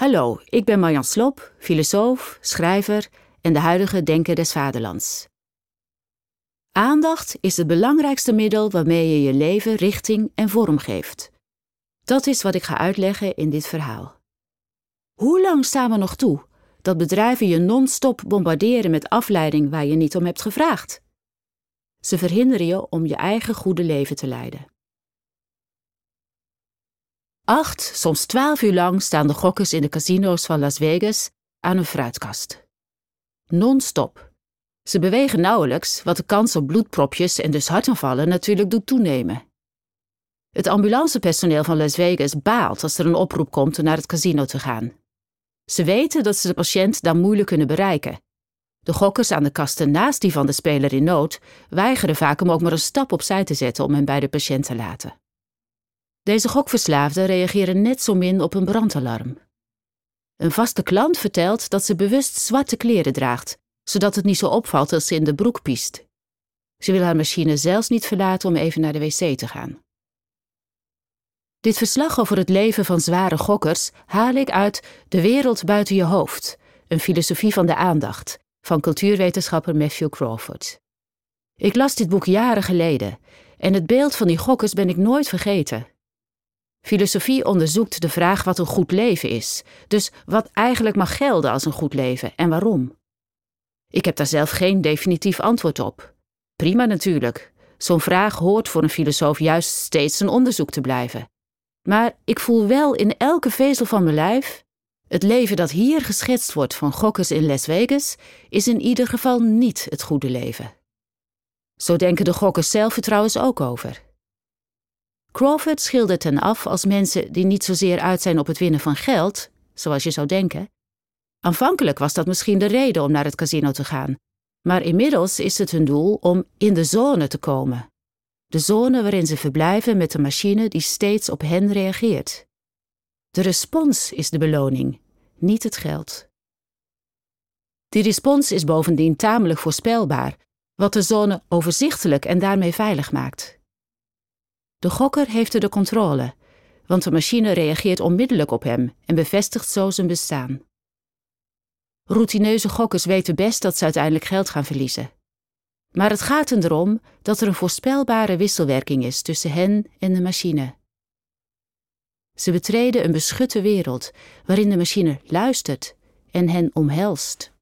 Hallo, ik ben Marjan Slop, filosoof, schrijver en de huidige denker des vaderlands. Aandacht is het belangrijkste middel waarmee je je leven richting en vorm geeft. Dat is wat ik ga uitleggen in dit verhaal. Hoe lang staan we nog toe dat bedrijven je non-stop bombarderen met afleiding waar je niet om hebt gevraagd? Ze verhinderen je om je eigen goede leven te leiden. Acht, soms twaalf uur lang staan de gokkers in de casino's van Las Vegas aan een fruitkast. Non-stop. Ze bewegen nauwelijks, wat de kans op bloedpropjes en dus hartaanvallen natuurlijk doet toenemen. Het ambulancepersoneel van Las Vegas baalt als er een oproep komt om naar het casino te gaan. Ze weten dat ze de patiënt dan moeilijk kunnen bereiken. De gokkers aan de kasten naast die van de speler in nood weigeren vaak om ook maar een stap opzij te zetten om hem bij de patiënt te laten. Deze gokverslaafden reageren net zo min op een brandalarm. Een vaste klant vertelt dat ze bewust zwarte kleren draagt, zodat het niet zo opvalt als ze in de broek piest. Ze wil haar machine zelfs niet verlaten om even naar de wc te gaan. Dit verslag over het leven van zware gokkers haal ik uit De wereld buiten je hoofd, een filosofie van de aandacht, van cultuurwetenschapper Matthew Crawford. Ik las dit boek jaren geleden en het beeld van die gokkers ben ik nooit vergeten. Filosofie onderzoekt de vraag wat een goed leven is, dus wat eigenlijk mag gelden als een goed leven en waarom. Ik heb daar zelf geen definitief antwoord op. Prima natuurlijk. Zo'n vraag hoort voor een filosoof juist steeds een onderzoek te blijven. Maar ik voel wel in elke vezel van mijn lijf: het leven dat hier geschetst wordt van gokkers in Las Vegas is in ieder geval niet het goede leven. Zo denken de gokkers zelf er trouwens ook over. Crawford schildert hen af als mensen die niet zozeer uit zijn op het winnen van geld, zoals je zou denken. Aanvankelijk was dat misschien de reden om naar het casino te gaan, maar inmiddels is het hun doel om in de zone te komen. De zone waarin ze verblijven met de machine die steeds op hen reageert. De respons is de beloning, niet het geld. Die respons is bovendien tamelijk voorspelbaar, wat de zone overzichtelijk en daarmee veilig maakt. De gokker heeft er de controle, want de machine reageert onmiddellijk op hem en bevestigt zo zijn bestaan. Routineuze gokkers weten best dat ze uiteindelijk geld gaan verliezen. Maar het gaat erom dat er een voorspelbare wisselwerking is tussen hen en de machine. Ze betreden een beschutte wereld waarin de machine luistert en hen omhelst.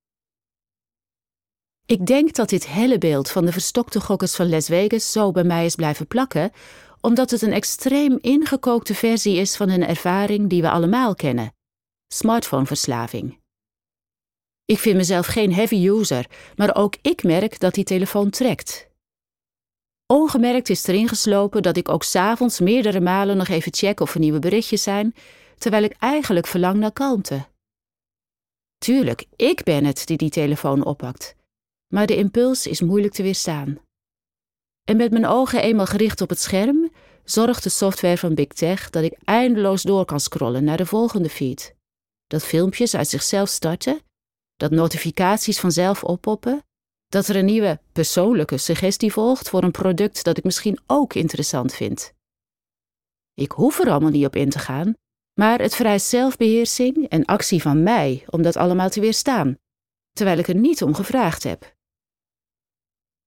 Ik denk dat dit helle beeld van de verstokte gokkers van Las Vegas zo bij mij is blijven plakken, omdat het een extreem ingekookte versie is van een ervaring die we allemaal kennen: smartphoneverslaving. Ik vind mezelf geen heavy user, maar ook ik merk dat die telefoon trekt. Ongemerkt is erin geslopen dat ik ook s'avonds meerdere malen nog even check of er nieuwe berichtjes zijn, terwijl ik eigenlijk verlang naar kalmte. Tuurlijk, ik ben het die die telefoon oppakt, maar de impuls is moeilijk te weerstaan. En met mijn ogen eenmaal gericht op het scherm, zorgt de software van Big Tech dat ik eindeloos door kan scrollen naar de volgende feed. Dat filmpjes uit zichzelf starten, dat notificaties vanzelf oppoppen, dat er een nieuwe persoonlijke suggestie volgt voor een product dat ik misschien ook interessant vind. Ik hoef er allemaal niet op in te gaan, maar het vereist zelfbeheersing en actie van mij om dat allemaal te weerstaan, terwijl ik er niet om gevraagd heb.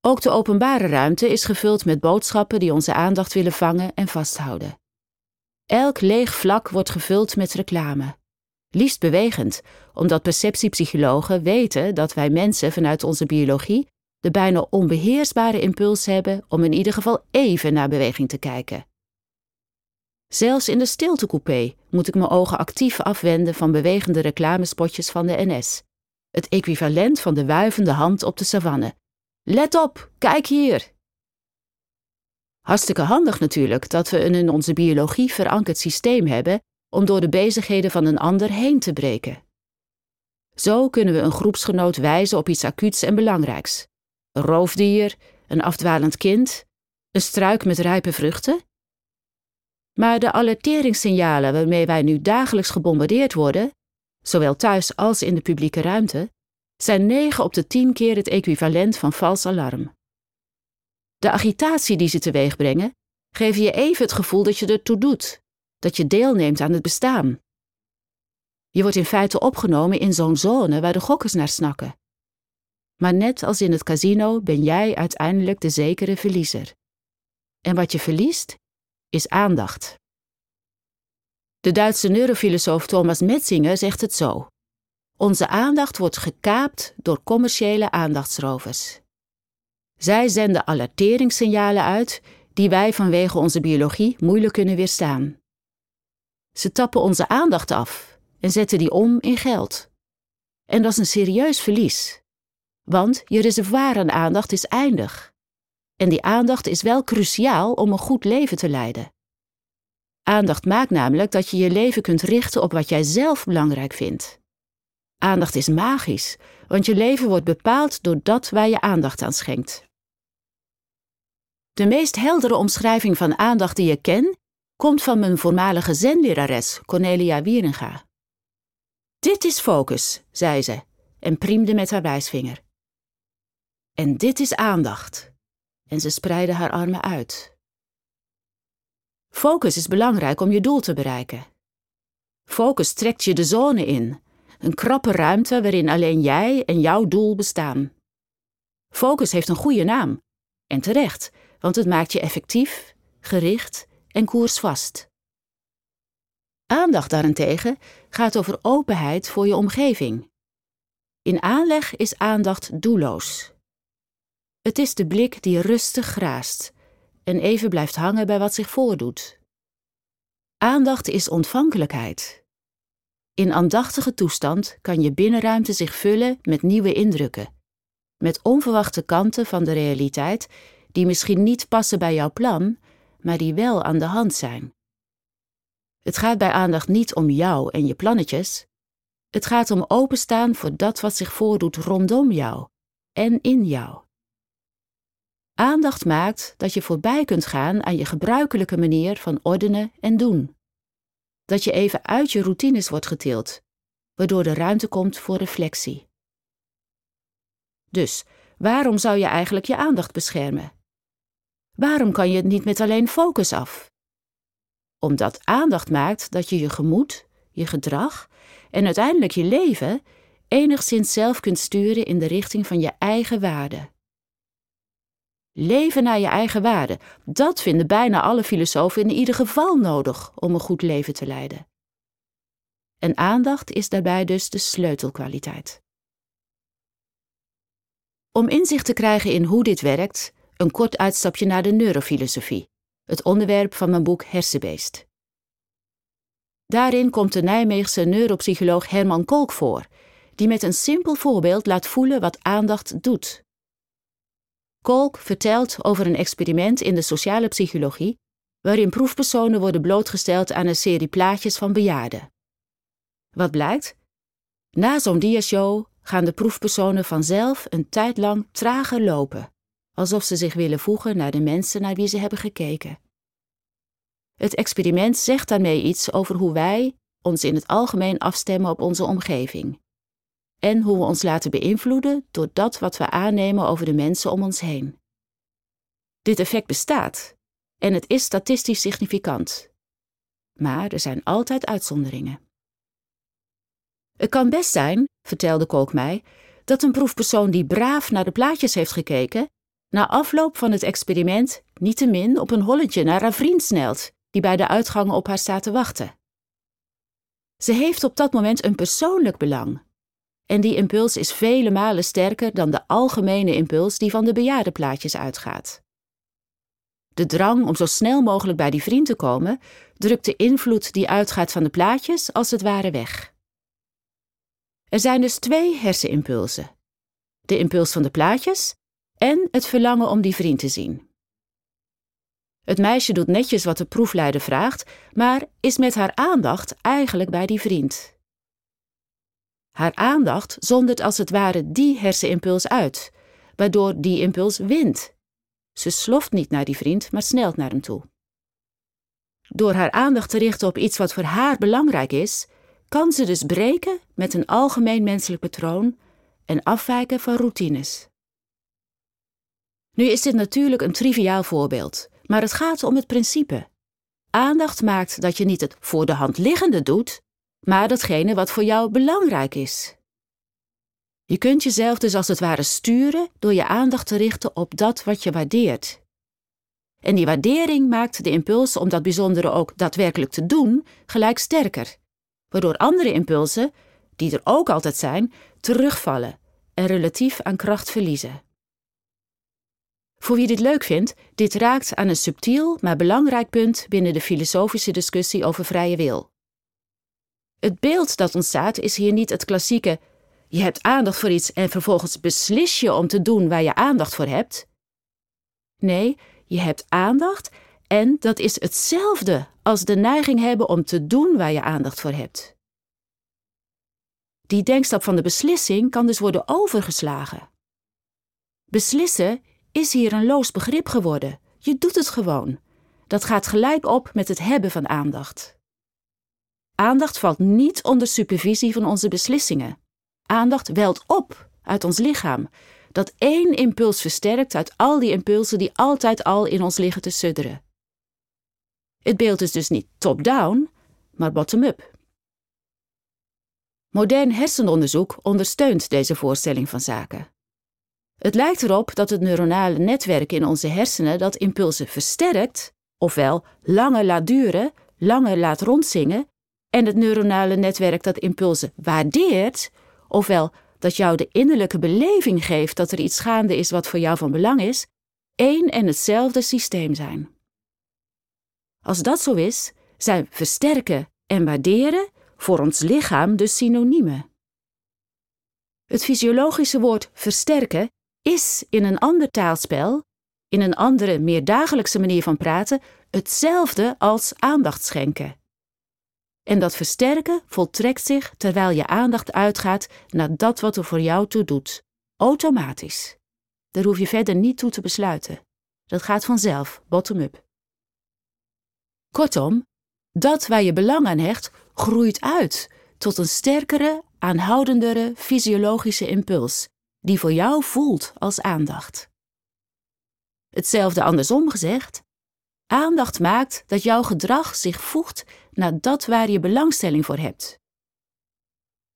Ook de openbare ruimte is gevuld met boodschappen die onze aandacht willen vangen en vasthouden. Elk leeg vlak wordt gevuld met reclame. Liefst bewegend, omdat perceptiepsychologen weten dat wij mensen vanuit onze biologie de bijna onbeheersbare impuls hebben om in ieder geval even naar beweging te kijken. Zelfs in de stiltecoupé moet ik mijn ogen actief afwenden van bewegende reclamespotjes van de NS. Het equivalent van de wuivende hand op de savanne, Let op, kijk hier! Hartstikke handig natuurlijk dat we een in onze biologie verankerd systeem hebben om door de bezigheden van een ander heen te breken. Zo kunnen we een groepsgenoot wijzen op iets acuuts en belangrijks. Een roofdier, een afdwalend kind, een struik met rijpe vruchten. Maar de alerteringssignalen waarmee wij nu dagelijks gebombardeerd worden, zowel thuis als in de publieke ruimte, zijn 9 op de 10 keer het equivalent van vals alarm. De agitatie die ze teweeg brengen, geven je even het gevoel dat je ertoe doet, dat je deelneemt aan het bestaan. Je wordt in feite opgenomen in zo'n zone waar de gokkers naar snakken. Maar net als in het casino ben jij uiteindelijk de zekere verliezer. En wat je verliest, is aandacht. De Duitse neurofilosoof Thomas Metzinger zegt het zo: Onze aandacht wordt gekaapt door commerciële aandachtsrovers. Zij zenden alerteringssignalen uit die wij vanwege onze biologie moeilijk kunnen weerstaan. Ze tappen onze aandacht af en zetten die om in geld. En dat is een serieus verlies, want je reservoir aan aandacht is eindig. En die aandacht is wel cruciaal om een goed leven te leiden. Aandacht maakt namelijk dat je je leven kunt richten op wat jij zelf belangrijk vindt. Aandacht is magisch, want je leven wordt bepaald door dat waar je aandacht aan schenkt. De meest heldere omschrijving van aandacht die je ken, komt van mijn voormalige zenlerares Cornelia Wieringa. Dit is focus, zei ze en priemde met haar wijsvinger. En dit is aandacht. En ze spreidde haar armen uit. Focus is belangrijk om je doel te bereiken. Focus trekt je de zone in, een krappe ruimte waarin alleen jij en jouw doel bestaan. Focus heeft een goede naam, en terecht, want het maakt je effectief, gericht en koersvast. Aandacht daarentegen gaat over openheid voor je omgeving. In aanleg is aandacht doelloos. Het is de blik die rustig graast en even blijft hangen bij wat zich voordoet. Aandacht is ontvankelijkheid. In aandachtige toestand kan je binnenruimte zich vullen met nieuwe indrukken, met onverwachte kanten van de realiteit die misschien niet passen bij jouw plan, maar die wel aan de hand zijn. Het gaat bij aandacht niet om jou en je plannetjes. Het gaat om openstaan voor dat wat zich voordoet rondom jou en in jou. Aandacht maakt dat je voorbij kunt gaan aan je gebruikelijke manier van ordenen en doen. Dat je even uit je routines wordt getild, waardoor er ruimte komt voor reflectie. Dus waarom zou je eigenlijk je aandacht beschermen? Waarom kan je het niet met alleen focus af? Omdat aandacht maakt dat je je gemoed, je gedrag en uiteindelijk je leven enigszins zelf kunt sturen in de richting van je eigen waarde. Leven naar je eigen waarde, dat vinden bijna alle filosofen in ieder geval nodig om een goed leven te leiden. En aandacht is daarbij dus de sleutelkwaliteit. Om inzicht te krijgen in hoe dit werkt, een kort uitstapje naar de neurofilosofie, het onderwerp van mijn boek Hersenbeest. Daarin komt de Nijmeegse neuropsycholoog Herman Kolk voor, die met een simpel voorbeeld laat voelen wat aandacht doet. Kolk vertelt over een experiment in de sociale psychologie, waarin proefpersonen worden blootgesteld aan een serie plaatjes van bejaarden. Wat blijkt? Na zo'n diashow gaan de proefpersonen vanzelf een tijd lang trager lopen alsof ze zich willen voegen naar de mensen naar wie ze hebben gekeken. Het experiment zegt daarmee iets over hoe wij ons in het algemeen afstemmen op onze omgeving en hoe we ons laten beïnvloeden door dat wat we aannemen over de mensen om ons heen. Dit effect bestaat en het is statistisch significant. Maar er zijn altijd uitzonderingen. Het kan best zijn, vertelde Kolk mij, dat een proefpersoon die braaf naar de plaatjes heeft gekeken, na afloop van het experiment niettemin op een holletje naar haar vriend snelt, die bij de uitgang op haar staat te wachten. Ze heeft op dat moment een persoonlijk belang. En die impuls is vele malen sterker dan de algemene impuls die van de bejaardenplaatjes uitgaat. De drang om zo snel mogelijk bij die vriend te komen, drukt de invloed die uitgaat van de plaatjes als het ware weg. Er zijn dus twee hersenimpulsen: de impuls van de plaatjes en het verlangen om die vriend te zien. Het meisje doet netjes wat de proefleider vraagt, maar is met haar aandacht eigenlijk bij die vriend. Haar aandacht zondert als het ware die hersenimpuls uit, waardoor die impuls wint. Ze sloft niet naar die vriend, maar snelt naar hem toe. Door haar aandacht te richten op iets wat voor haar belangrijk is, kan ze dus breken met een algemeen menselijk patroon en afwijken van routines. Nu is dit natuurlijk een triviaal voorbeeld, maar het gaat om het principe. Aandacht maakt dat je niet het voor de hand liggende doet, maar datgene wat voor jou belangrijk is. Je kunt jezelf dus als het ware sturen door je aandacht te richten op dat wat je waardeert. En die waardering maakt de impuls om dat bijzondere ook daadwerkelijk te doen gelijk sterker, waardoor andere impulsen, die er ook altijd zijn, terugvallen en relatief aan kracht verliezen. Voor wie dit leuk vindt, dit raakt aan een subtiel maar belangrijk punt binnen de filosofische discussie over vrije wil. Het beeld dat ontstaat is hier niet het klassieke: je hebt aandacht voor iets en vervolgens beslis je om te doen waar je aandacht voor hebt. Nee, je hebt aandacht en dat is hetzelfde als de neiging hebben om te doen waar je aandacht voor hebt. Die denkstap van de beslissing kan dus worden overgeslagen. Beslissen is hier een loos begrip geworden. Je doet het gewoon. Dat gaat gelijk op met het hebben van aandacht. Aandacht valt niet onder supervisie van onze beslissingen. Aandacht welt op uit ons lichaam, dat één impuls versterkt uit al die impulsen die altijd al in ons liggen te sudderen. Het beeld is dus niet top-down, maar bottom-up. Modern hersenonderzoek ondersteunt deze voorstelling van zaken. Het lijkt erop dat het neuronale netwerk in onze hersenen dat impulsen versterkt, ofwel langer laat duren, langer laat rondzingen, en het neuronale netwerk dat impulsen waardeert, ofwel dat jou de innerlijke beleving geeft dat er iets gaande is wat voor jou van belang is, één en hetzelfde systeem zijn. Als dat zo is, zijn versterken en waarderen voor ons lichaam dus synoniemen. Het fysiologische woord versterken is in een ander taalspel, in een andere, meer dagelijkse manier van praten, hetzelfde als aandacht schenken. En dat versterken voltrekt zich terwijl je aandacht uitgaat naar dat wat er voor jou toe doet, automatisch. Daar hoef je verder niet toe te besluiten. Dat gaat vanzelf, bottom-up. Kortom, dat waar je belang aan hecht, groeit uit tot een sterkere, aanhoudendere fysiologische impuls, die voor jou voelt als aandacht. Hetzelfde andersom gezegd, aandacht maakt dat jouw gedrag zich voegt naar dat waar je belangstelling voor hebt.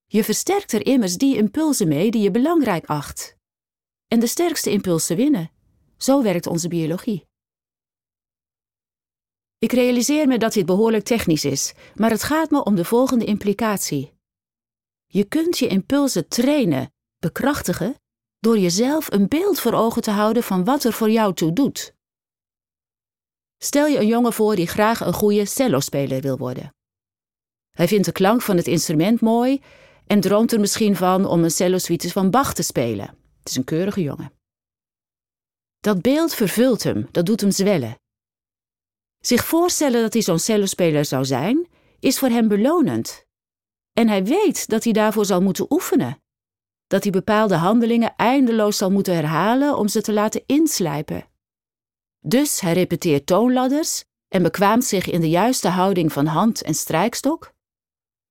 Je versterkt er immers die impulsen mee die je belangrijk acht. En de sterkste impulsen winnen. Zo werkt onze biologie. Ik realiseer me dat dit behoorlijk technisch is, maar het gaat me om de volgende implicatie. Je kunt je impulsen trainen, bekrachtigen, door jezelf een beeld voor ogen te houden van wat er voor jou toe doet. Stel je een jongen voor die graag een goede cellospeler wil worden. Hij vindt de klank van het instrument mooi en droomt er misschien van om een cellosuite van Bach te spelen. Het is een keurige jongen. Dat beeld vervult hem, dat doet hem zwellen. Zich voorstellen dat hij zo'n cellospeler zou zijn, is voor hem belonend. En hij weet dat hij daarvoor zal moeten oefenen. Dat hij bepaalde handelingen eindeloos zal moeten herhalen om ze te laten inslijpen. Dus hij repeteert toonladders en bekwaamt zich in de juiste houding van hand en strijkstok.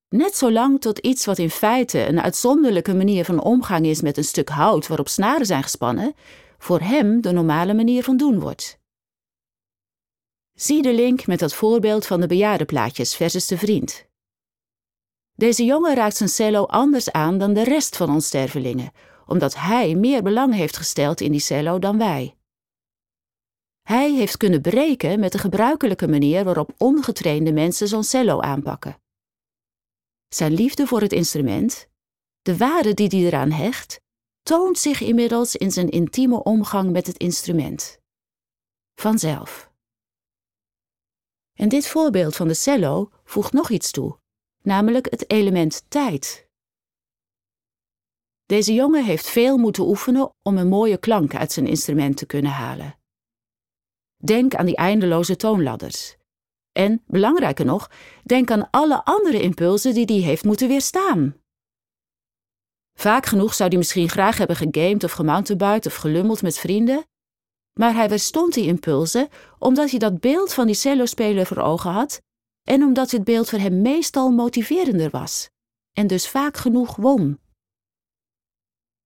Net zolang tot iets wat in feite een uitzonderlijke manier van omgang is met een stuk hout waarop snaren zijn gespannen, voor hem de normale manier van doen wordt. Zie de link met dat voorbeeld van de bejaardenplaatjes versus de vriend. Deze jongen raakt zijn cello anders aan dan de rest van ons stervelingen, omdat hij meer belang heeft gesteld in die cello dan wij. Hij heeft kunnen breken met de gebruikelijke manier waarop ongetrainde mensen zo'n cello aanpakken. Zijn liefde voor het instrument, de waarde die hij eraan hecht, toont zich inmiddels in zijn intieme omgang met het instrument. Vanzelf. En dit voorbeeld van de cello voegt nog iets toe, namelijk het element tijd. Deze jongen heeft veel moeten oefenen om een mooie klank uit zijn instrument te kunnen halen. Denk aan die eindeloze toonladders. En, belangrijker nog, denk aan alle andere impulsen die hij heeft moeten weerstaan. Vaak genoeg zou hij misschien graag hebben gegamed of gemountainbiked of gelummeld met vrienden, maar hij weerstond die impulsen omdat hij dat beeld van die cellospeler voor ogen had en omdat dit beeld voor hem meestal motiverender was en dus vaak genoeg won.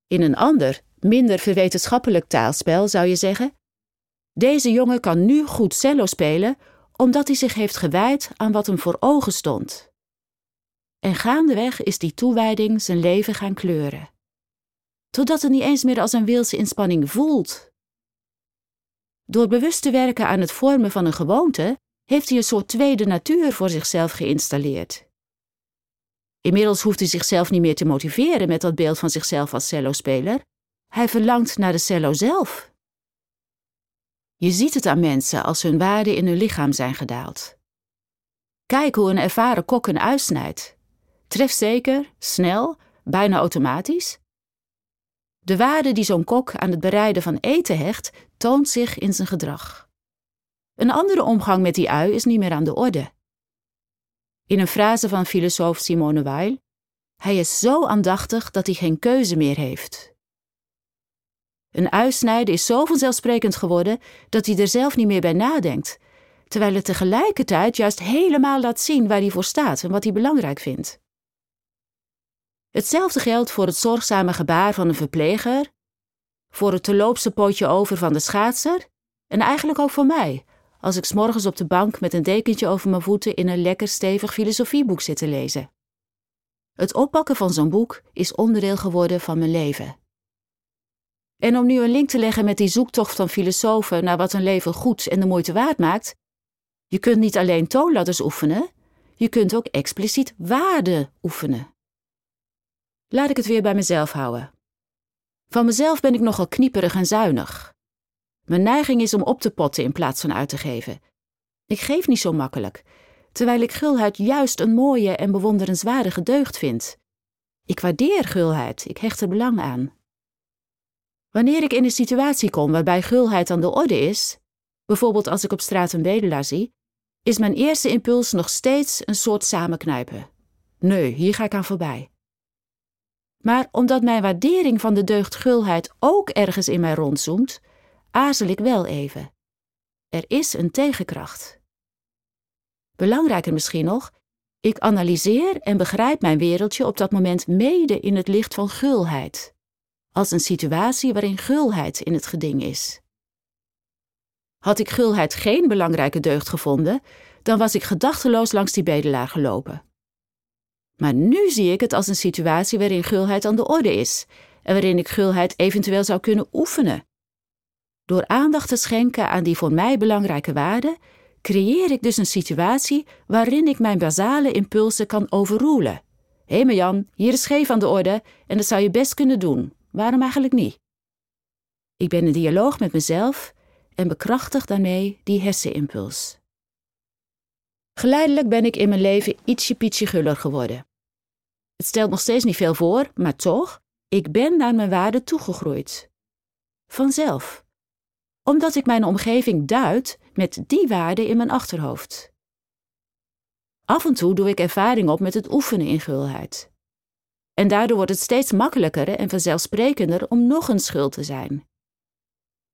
In een ander, minder verwetenschappelijk taalspel zou je zeggen: Deze jongen kan nu goed cello spelen omdat hij zich heeft gewijd aan wat hem voor ogen stond. En gaandeweg is die toewijding zijn leven gaan kleuren. Totdat het niet eens meer als een wilse inspanning voelt. Door bewust te werken aan het vormen van een gewoonte, heeft hij een soort tweede natuur voor zichzelf geïnstalleerd. Inmiddels hoeft hij zichzelf niet meer te motiveren met dat beeld van zichzelf als cellospeler. Hij verlangt naar de cello zelf. Je ziet het aan mensen als hun waarden in hun lichaam zijn gedaald. Kijk hoe een ervaren kok een uitsnijdt. Trefzeker, snel, bijna automatisch. De waarde die zo'n kok aan het bereiden van eten hecht, toont zich in zijn gedrag. Een andere omgang met die ui is niet meer aan de orde. In een frase van filosoof Simone Weil: Hij is zo aandachtig dat hij geen keuze meer heeft. Een uitsnijden is zo vanzelfsprekend geworden dat hij er zelf niet meer bij nadenkt, terwijl het tegelijkertijd juist helemaal laat zien waar hij voor staat en wat hij belangrijk vindt. Hetzelfde geldt voor het zorgzame gebaar van een verpleger, voor het teloopse potje over van de schaatser en eigenlijk ook voor mij, als ik s'morgens op de bank met een dekentje over mijn voeten in een lekker stevig filosofieboek zit te lezen. Het oppakken van zo'n boek is onderdeel geworden van mijn leven. En om nu een link te leggen met die zoektocht van filosofen naar wat een leven goed en de moeite waard maakt, je kunt niet alleen toonladders oefenen, je kunt ook expliciet waarde oefenen. Laat ik het weer bij mezelf houden. Van mezelf ben ik nogal knieperig en zuinig. Mijn neiging is om op te potten in plaats van uit te geven. Ik geef niet zo makkelijk, terwijl ik gulheid juist een mooie en bewonderenswaardige deugd vind. Ik waardeer gulheid, ik hecht er belang aan. Wanneer ik in een situatie kom waarbij gulheid aan de orde is, bijvoorbeeld als ik op straat een bedelaar zie, is mijn eerste impuls nog steeds een soort samenknijpen. Nee, hier ga ik aan voorbij. Maar omdat mijn waardering van de deugd gulheid ook ergens in mij rondzoomt, aarzel ik wel even. Er is een tegenkracht. Belangrijker misschien nog, ik analyseer en begrijp mijn wereldje op dat moment mede in het licht van gulheid, als een situatie waarin gulheid in het geding is. Had ik gulheid geen belangrijke deugd gevonden, dan was ik gedachteloos langs die bedelaar gelopen. Maar nu zie ik het als een situatie waarin gulheid aan de orde is en waarin ik gulheid eventueel zou kunnen oefenen. Door aandacht te schenken aan die voor mij belangrijke waarden, creëer ik dus een situatie waarin ik mijn basale impulsen kan overroelen. Hé hey Jan, hier is scheef aan de orde en dat zou je best kunnen doen. Waarom eigenlijk niet? Ik ben in dialoog met mezelf en bekrachtig daarmee die hersenimpuls. Geleidelijk ben ik in mijn leven ietsje pietje guller geworden. Het stelt nog steeds niet veel voor, maar toch, ik ben naar mijn waarde toegegroeid. Vanzelf. Omdat ik mijn omgeving duid met die waarden in mijn achterhoofd. Af en toe doe ik ervaring op met het oefenen in gulheid. En daardoor wordt het steeds makkelijker en vanzelfsprekender om nog een schuld te zijn.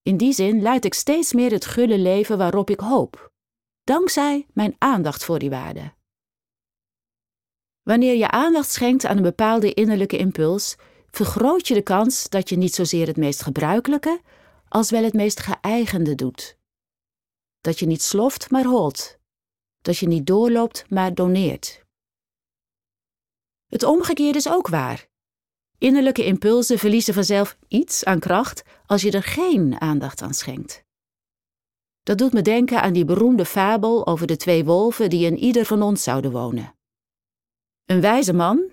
In die zin leid ik steeds meer het gulle leven waarop ik hoop, dankzij mijn aandacht voor die waarden. Wanneer je aandacht schenkt aan een bepaalde innerlijke impuls, vergroot je de kans dat je niet zozeer het meest gebruikelijke, als wel het meest geëigende doet. Dat je niet sloft, maar holt. Dat je niet doorloopt, maar doneert. Het omgekeerde is ook waar. Innerlijke impulsen verliezen vanzelf iets aan kracht als je er geen aandacht aan schenkt. Dat doet me denken aan die beroemde fabel over de twee wolven die in ieder van ons zouden wonen. Een wijze man,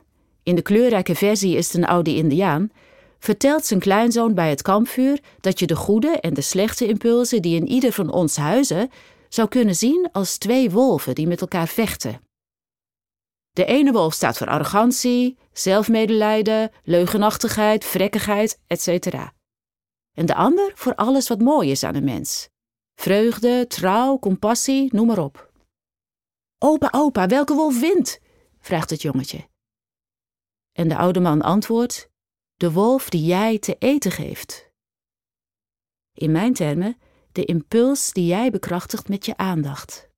in de kleurrijke versie is het een oude Indiaan, vertelt zijn kleinzoon bij het kampvuur dat je de goede en de slechte impulsen die in ieder van ons huizen zou kunnen zien als twee wolven die met elkaar vechten. De ene wolf staat voor arrogantie, zelfmedelijden, leugenachtigheid, vrekkigheid, etc. En de ander voor alles wat mooi is aan een mens. Vreugde, trouw, compassie, noem maar op. Opa, opa, welke wolf wint? vraagt het jongetje. En de oude man antwoordt: De wolf die jij te eten geeft. In mijn termen, de impuls die jij bekrachtigt met je aandacht.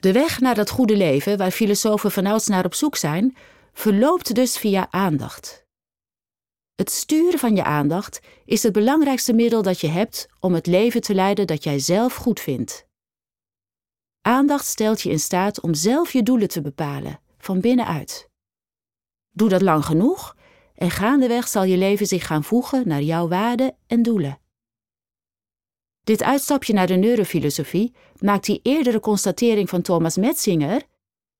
De weg naar dat goede leven, waar filosofen vanouds naar op zoek zijn, verloopt dus via aandacht. Het sturen van je aandacht is het belangrijkste middel dat je hebt om het leven te leiden dat jij zelf goed vindt. Aandacht stelt je in staat om zelf je doelen te bepalen, van binnenuit. Doe dat lang genoeg en gaandeweg zal je leven zich gaan voegen naar jouw waarden en doelen. Dit uitstapje naar de neurofilosofie maakt die eerdere constatering van Thomas Metzinger,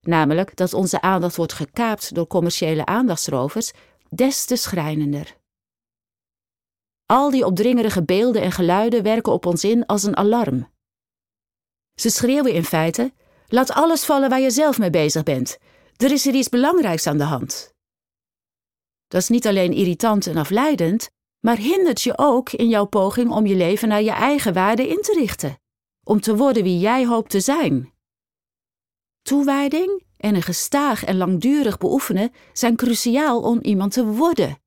namelijk dat onze aandacht wordt gekaapt door commerciële aandachtsrovers, des te schrijnender. Al die opdringerige beelden en geluiden werken op ons in als een alarm. Ze schreeuwen in feite: laat alles vallen waar je zelf mee bezig bent. Er is er iets belangrijks aan de hand. Dat is niet alleen irritant en afleidend, maar hindert je ook in jouw poging om je leven naar je eigen waarden in te richten, om te worden wie jij hoopt te zijn. Toewijding en een gestaag en langdurig beoefenen zijn cruciaal om iemand te worden,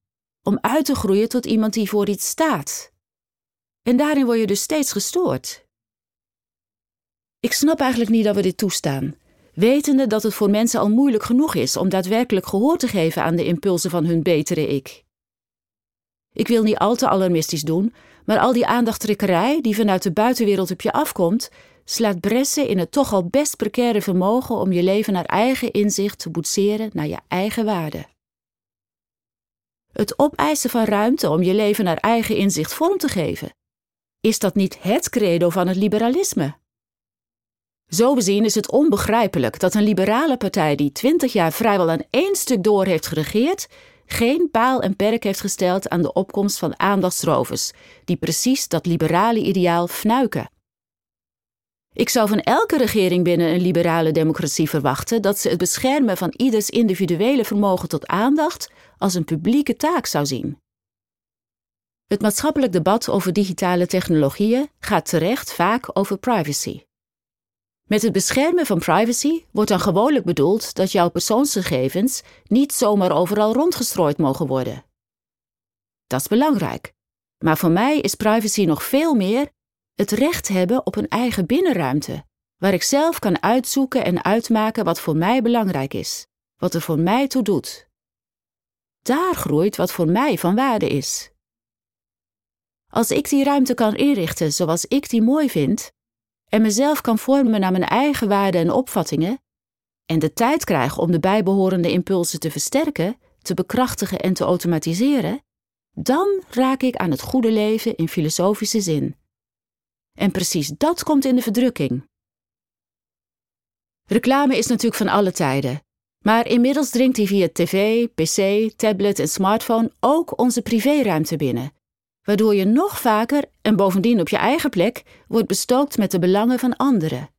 om uit te groeien tot iemand die voor iets staat. En daarin word je dus steeds gestoord. Ik snap eigenlijk niet dat we dit toestaan, wetende dat het voor mensen al moeilijk genoeg is om daadwerkelijk gehoor te geven aan de impulsen van hun betere ik. Ik wil niet al te alarmistisch doen, maar al die aandachttrekkerij die vanuit de buitenwereld op je afkomt, slaat bressen in het toch al best precaire vermogen om je leven naar eigen inzicht te boetseren naar je eigen waarde. Het opeisen van ruimte om je leven naar eigen inzicht vorm te geven, is dat niet het credo van het liberalisme? Zo bezien is het onbegrijpelijk dat een liberale partij die twintig jaar vrijwel aan één stuk door heeft geregeerd, geen paal en perk heeft gesteld aan de opkomst van aandachtsrovers, die precies dat liberale ideaal fnuiken. Ik zou van elke regering binnen een liberale democratie verwachten dat ze het beschermen van ieders individuele vermogen tot aandacht als een publieke taak zou zien. Het maatschappelijk debat over digitale technologieën gaat terecht vaak over privacy. Met het beschermen van privacy wordt dan gewoonlijk bedoeld dat jouw persoonsgegevens niet zomaar overal rondgestrooid mogen worden. Dat is belangrijk, maar voor mij is privacy nog veel meer het recht hebben op een eigen binnenruimte, waar ik zelf kan uitzoeken en uitmaken wat voor mij belangrijk is, wat er voor mij toe doet. Daar groeit wat voor mij van waarde is. Als ik die ruimte kan inrichten zoals ik die mooi vind, en mezelf kan vormen naar mijn eigen waarden en opvattingen, en de tijd krijg om de bijbehorende impulsen te versterken, te bekrachtigen en te automatiseren, dan raak ik aan het goede leven in filosofische zin. En precies dat komt in de verdrukking. Reclame is natuurlijk van alle tijden, maar inmiddels dringt die via tv, pc, tablet en smartphone ook onze privéruimte binnen waardoor je nog vaker en bovendien op je eigen plek wordt bestookt met de belangen van anderen.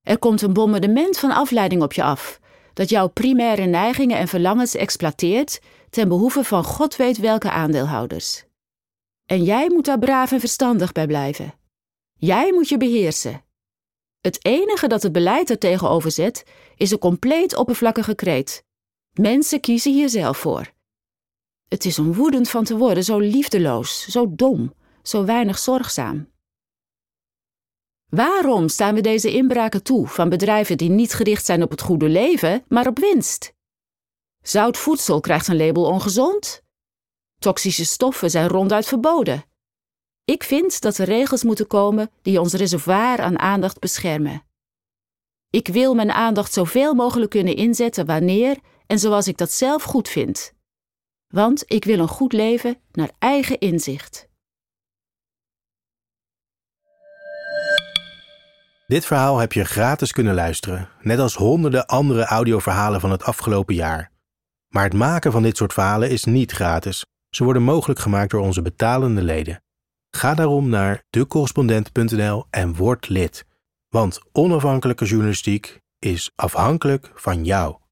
Er komt een bombardement van afleiding op je af, dat jouw primaire neigingen en verlangens exploiteert ten behoeve van God weet welke aandeelhouders. En jij moet daar braaf en verstandig bij blijven. Jij moet je beheersen. Het enige dat het beleid er tegenover zet, is een compleet oppervlakkige kreet. Mensen kiezen hier zelf voor. Het is om woedend van te worden, zo liefdeloos, zo dom, zo weinig zorgzaam. Waarom staan we deze inbraken toe van bedrijven die niet gericht zijn op het goede leven, maar op winst? Zout voedsel krijgt een label ongezond? Toxische stoffen zijn ronduit verboden. Ik vind dat er regels moeten komen die ons reservoir aan aandacht beschermen. Ik wil mijn aandacht zoveel mogelijk kunnen inzetten wanneer en zoals ik dat zelf goed vind want ik wil een goed leven naar eigen inzicht. Dit verhaal heb je gratis kunnen luisteren, net als honderden andere audioverhalen van het afgelopen jaar. Maar het maken van dit soort verhalen is niet gratis. Ze worden mogelijk gemaakt door onze betalende leden. Ga daarom naar decorrespondent.nl en word lid. Want onafhankelijke journalistiek is afhankelijk van jou.